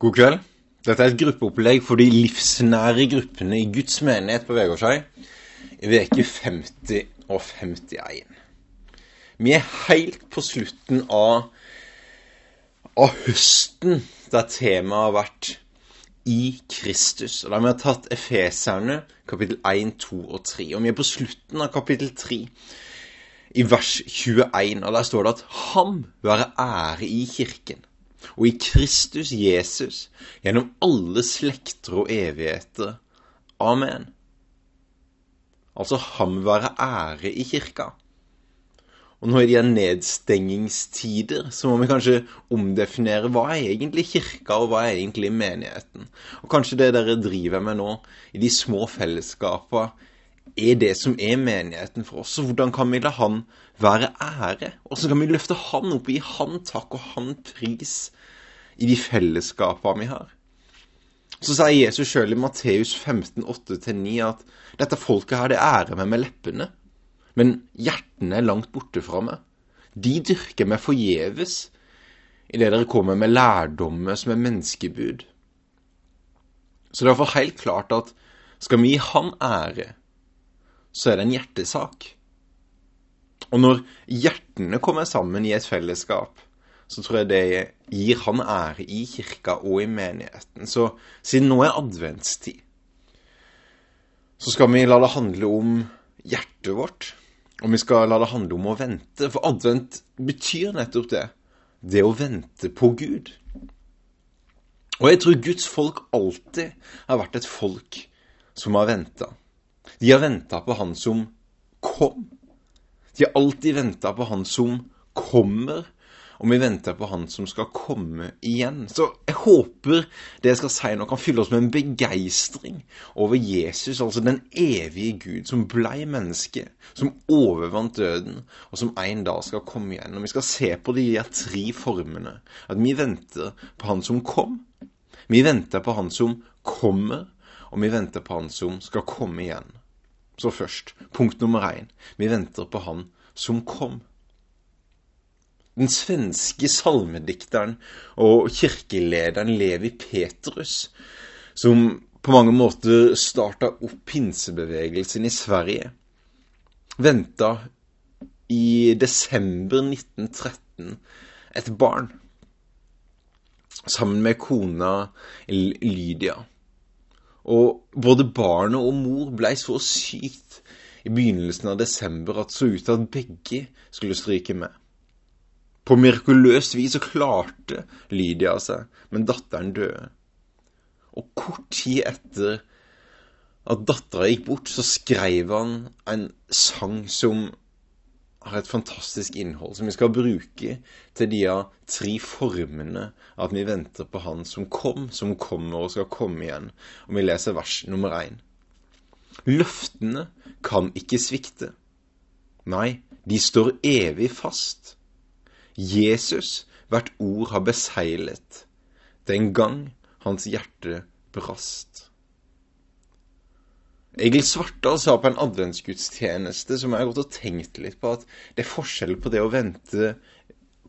God kveld. Dette er et gruppeopplegg for de livsnære gruppene i Guds menighet på Vegårshei i veke 50 og 51. Vi er helt på slutten av, av høsten der temaet har vært i Kristus. Og da har tatt Efeserne kapittel 1, 2 og 3. Og vi er på slutten av kapittel 3 i vers 21. Og der står det at ham være ære i kirken og i Kristus Jesus gjennom alle slekter og evigheter. Amen. Altså ham være ære i kirka. Og nå i de nedstengingstider så må vi kanskje omdefinere hva er egentlig kirka, og hva er egentlig menigheten. Og kanskje det dere driver med nå, i de små fellesskapene, er det som er menigheten for oss. Og hvordan kan vi la han være ære? Hvordan kan vi løfte han opp, gi han takk og han pris i de fellesskapene vi har? Så sier Jesus sjøl i Matteus 15, 8-9 at dette folket her, det ærer meg med leppene, men hjertene er langt borte fra meg. De dyrker meg forgjeves idet dere kommer med lærdommer som er menneskebud. Så det er iallfall helt klart at skal vi gi Han ære, så er det en hjertesak. Og når hjertene kommer sammen i et fellesskap, så tror jeg det gir han ære i kirka og i menigheten. Så siden nå er adventstid, så skal vi la det handle om hjertet vårt. Og vi skal la det handle om å vente. For advent betyr nettopp det. Det å vente på Gud. Og jeg tror Guds folk alltid har vært et folk som har venta. De har venta på han som kom. De har alltid venta på han som kommer, og vi venter på han som skal komme igjen. Så jeg håper det jeg skal si nå, kan fylle oss med en begeistring over Jesus, altså den evige Gud som blei menneske, som overvant døden, og som en dag skal komme igjen. Og vi skal se på de her tre formene. At vi venter på han som kom, vi venter på han som kommer, og vi venter på han som skal komme igjen. Så først, punkt nummer én. Vi venter på han som kom. Den svenske salmedikteren og kirkelederen Levi Petrus, som på mange måter starta opp pinsebevegelsen i Sverige, venta i desember 1913 et barn sammen med kona Lydia. Og både barnet og mor blei så sykt i begynnelsen av desember at det så ut til at begge skulle stryke med. På mirakuløst vis så klarte Lydia seg, men datteren døde. Og kort tid etter at dattera gikk bort, så skrev han en sang som har et fantastisk innhold som vi skal bruke til de tre formene at vi venter på Han som kom, som kommer og skal komme igjen. Og vi leser vers nummer én. Løftene kan ikke svikte. Nei, de står evig fast. Jesus, hvert ord har beseglet, den gang hans hjerte brast. Egil Svartdal sa på en adventsgudstjeneste som jeg har gått og tenkt litt på, at det er forskjell på det å vente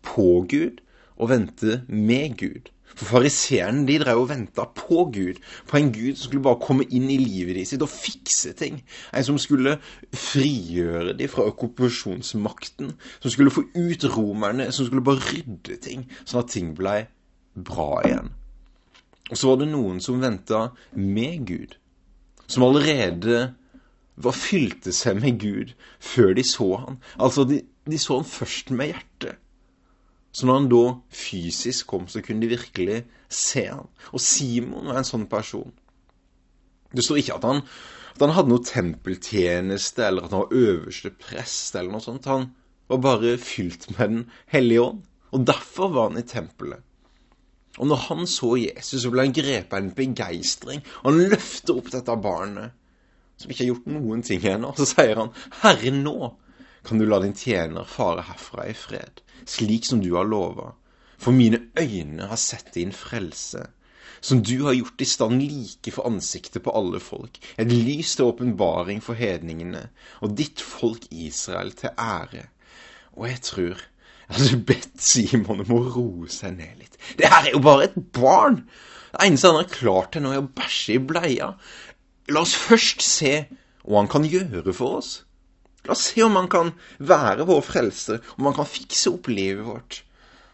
på Gud og vente med Gud. For fariseerne de drev og venta på Gud, på en Gud som skulle bare komme inn i livet de sitt og fikse ting. En som skulle frigjøre dem fra okkupasjonsmakten, som skulle få ut romerne, som skulle bare rydde ting, sånn at ting blei bra igjen. Og så var det noen som venta med Gud som allerede var fylte seg med Gud før de så han. Altså, de, de så han først med hjertet. Så når han da fysisk kom, så kunne de virkelig se han. Og Simon var en sånn person. Det står ikke at han, at han hadde noe tempeltjeneste, eller at han var øverste prest, eller noe sånt. Han var bare fylt med Den hellige ånd. Og derfor var han i tempelet. Og når han så Jesus, så ble han grepet av en begeistring. Og han løfter opp dette barnet, som ikke har gjort noen ting ennå. Så sier han, 'Herre, nå kan du la din tjener fare herfra i fred, slik som du har lova. For mine øyne har sett din frelse, som du har gjort i stand like for ansiktet på alle folk, et lys til åpenbaring for hedningene, og ditt folk Israel til ære. Og jeg tror hadde bedt Simon om å roe seg ned litt. Det her er jo bare et barn Det eneste han har klart til nå, er å bæsje i bleia. La oss først se hva han kan gjøre for oss. La oss se om han kan være vår frelser, om han kan fikse opp livet vårt.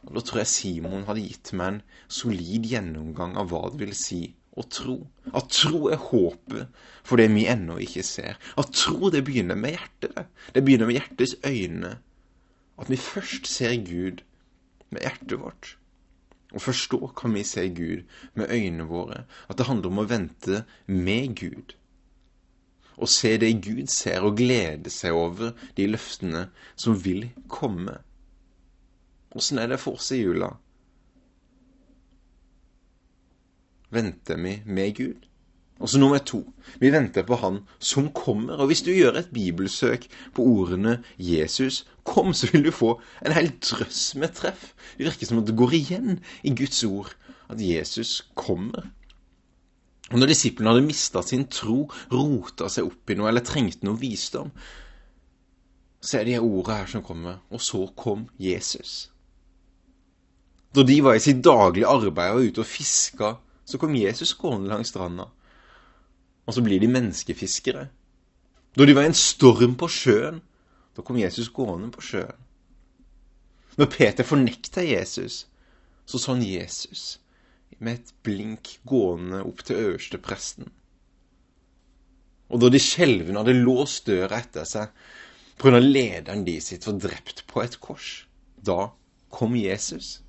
Og Da tror jeg Simon hadde gitt meg en solid gjennomgang av hva det vil si å tro. At tro er håpet for det vi ennå ikke ser. At tro, det begynner med hjertet. Det begynner med hjertets øyne. At vi først ser Gud med hjertet vårt. Og forstår kan vi se Gud med øynene våre. At det handler om å vente med Gud. Og se det Gud ser, og glede seg over de løftene som vil komme. Åssen er det for oss i jula? Venter vi med Gud? Og så nummer to vi venter på Han som kommer. Og hvis du gjør et bibelsøk på ordene 'Jesus kom', så vil du få en hel drøss med treff. Det virker som at det går igjen i Guds ord at Jesus kommer. Og når disiplene hadde mista sin tro, rota seg opp i noe eller trengte noe visdom, så er det de ordene her som kommer. Og så kom Jesus. Da de var i sitt daglige arbeid og ute og fiska, så kom Jesus gående langs stranda. Og så blir de menneskefiskere. Da de var i en storm på sjøen, da kom Jesus gående på sjøen. Når Peter fornekta Jesus, så så han Jesus med et blink gående opp til øverstepresten. Og da de skjelvende hadde låst døra etter seg pga. lederen de sitt var drept på et kors, da kom Jesus.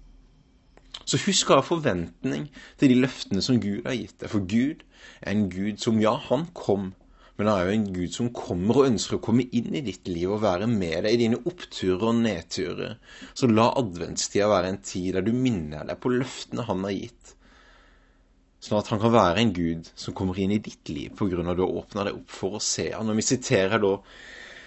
Så husk å ha forventning til de løftene som Gud har gitt deg. For Gud en Gud som, ja, han kom, men han er jo en Gud som kommer og ønsker å komme inn i ditt liv og være med deg i dine oppturer og nedturer. Så la adventstida være en tid der du minner deg på løftene han har gitt. Sånn at han kan være en Gud som kommer inn i ditt liv av at du har åpna deg opp for å se han. Og vi siterer da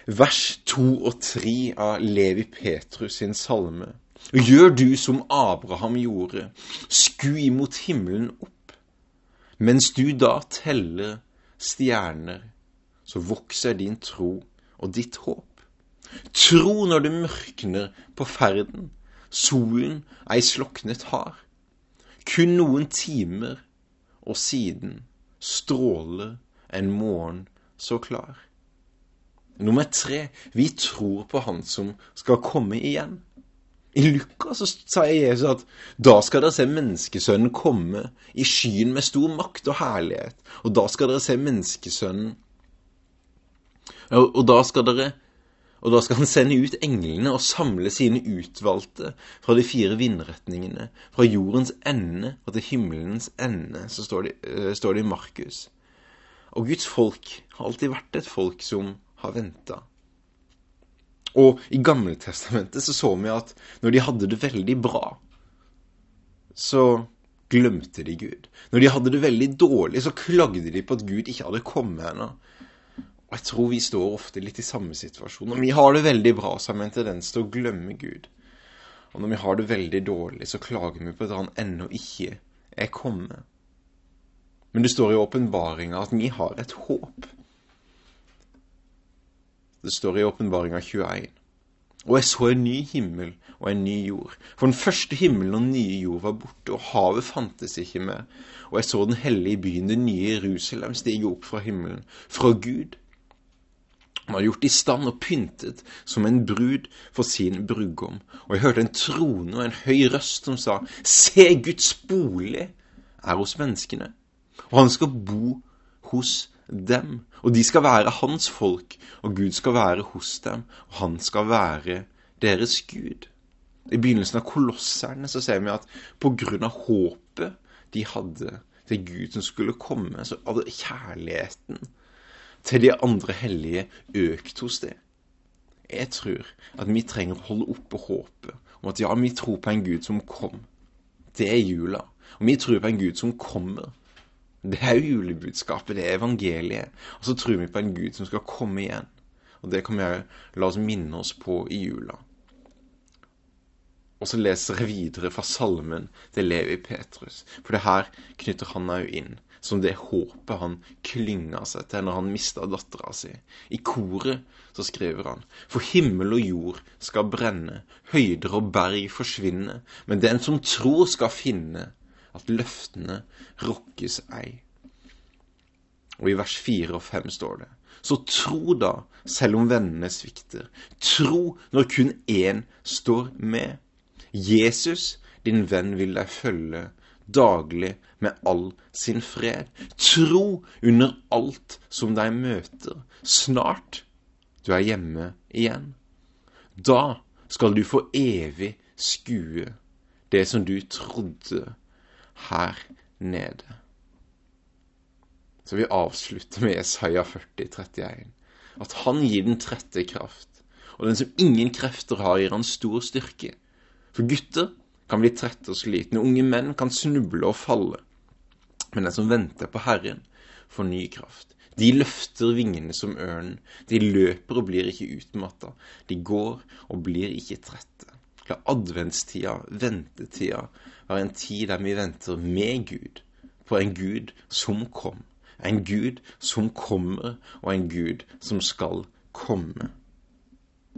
vers to og tre av Levi Petrus sin salme. Gjør du som Abraham gjorde, sku imot himmelen opp. Mens du da teller stjerner, så vokser din tro og ditt håp. Tro når det mørkner på ferden, solen ei sloknet har. Kun noen timer, og siden stråler en morgen så klar. Nummer tre, vi tror på Han som skal komme igjen. I Lukas så sier Jesus at da skal dere se menneskesønnen komme i skyen med stor makt og herlighet. Og da skal dere se menneskesønnen Og da skal dere og da skal han sende ut englene og samle sine utvalgte fra de fire vindretningene, fra jordens ende og til himmelens ende, så står det, uh, står det i Markus. Og Guds folk har alltid vært et folk som har venta. Og i Gammeltestamentet så så vi at når de hadde det veldig bra, så glemte de Gud. Når de hadde det veldig dårlig, så klagde de på at Gud ikke hadde kommet ennå. Og jeg tror vi står ofte litt i samme situasjon. Når vi har det veldig bra, så har vi en tendens til å glemme Gud. Og når vi har det veldig dårlig, så klager vi på at han ennå ikke er kommet. Men det står i åpenbaringa at vi har et håp. Det står i åpenbaringa 21. Og jeg så en ny himmel og en ny jord. For den første himmelen og den nye jord var borte, og havet fantes ikke mer. Og jeg så den hellige byen, det nye Jerusalem, stige opp fra himmelen, fra Gud. Han var gjort i stand og pyntet som en brud for sin brudgom. Og jeg hørte en trone og en høy røst som sa, Se, Guds bolig er hos menneskene, og han skal bo hos dem. Og de skal være hans folk, og Gud skal være hos dem, og han skal være deres Gud. I begynnelsen av kolosserne så ser vi at av håpet de hadde til Gud som skulle komme, så hadde kjærligheten til de andre hellige økt hos det. Jeg tror at vi trenger å holde oppe håpet om at ja, vi tror på en Gud som kom. Det er jula. Og vi tror på en Gud som kommer. Det er jo julebudskapet, det er evangeliet. Og så tror vi på en Gud som skal komme igjen. Og det kan vi òg la oss minne oss på i jula. Og så leser jeg videre fra salmen til Levi Petrus, for det her knytter han òg inn, som det håpet han klynga seg til når han mista dattera si. I koret så skriver han, for himmel og jord skal brenne, høyder og berg forsvinne, men den som tror skal finne, at løftene rokkes ei. Og i vers 4 og 5 står det Så tro da, selv om vennene svikter. Tro når kun én står med. Jesus, din venn, vil deg følge daglig med all sin fred. Tro under alt som deg møter. Snart du er hjemme igjen. Da skal du få evig skue det som du trodde her nede. Så vi avslutter med Isaiah 40, 31. At han gir den trette kraft. Og den som ingen krefter har, gir han stor styrke. For gutter kan bli trette og slitne. Unge menn kan snuble og falle. Men den som venter på Herren, får ny kraft. De løfter vingene som ørnen. De løper og blir ikke utmatta. De går og blir ikke trette. La adventstida, ventetida, være en tid der vi venter med Gud på en Gud som kom. En Gud som kommer, og en Gud som skal komme.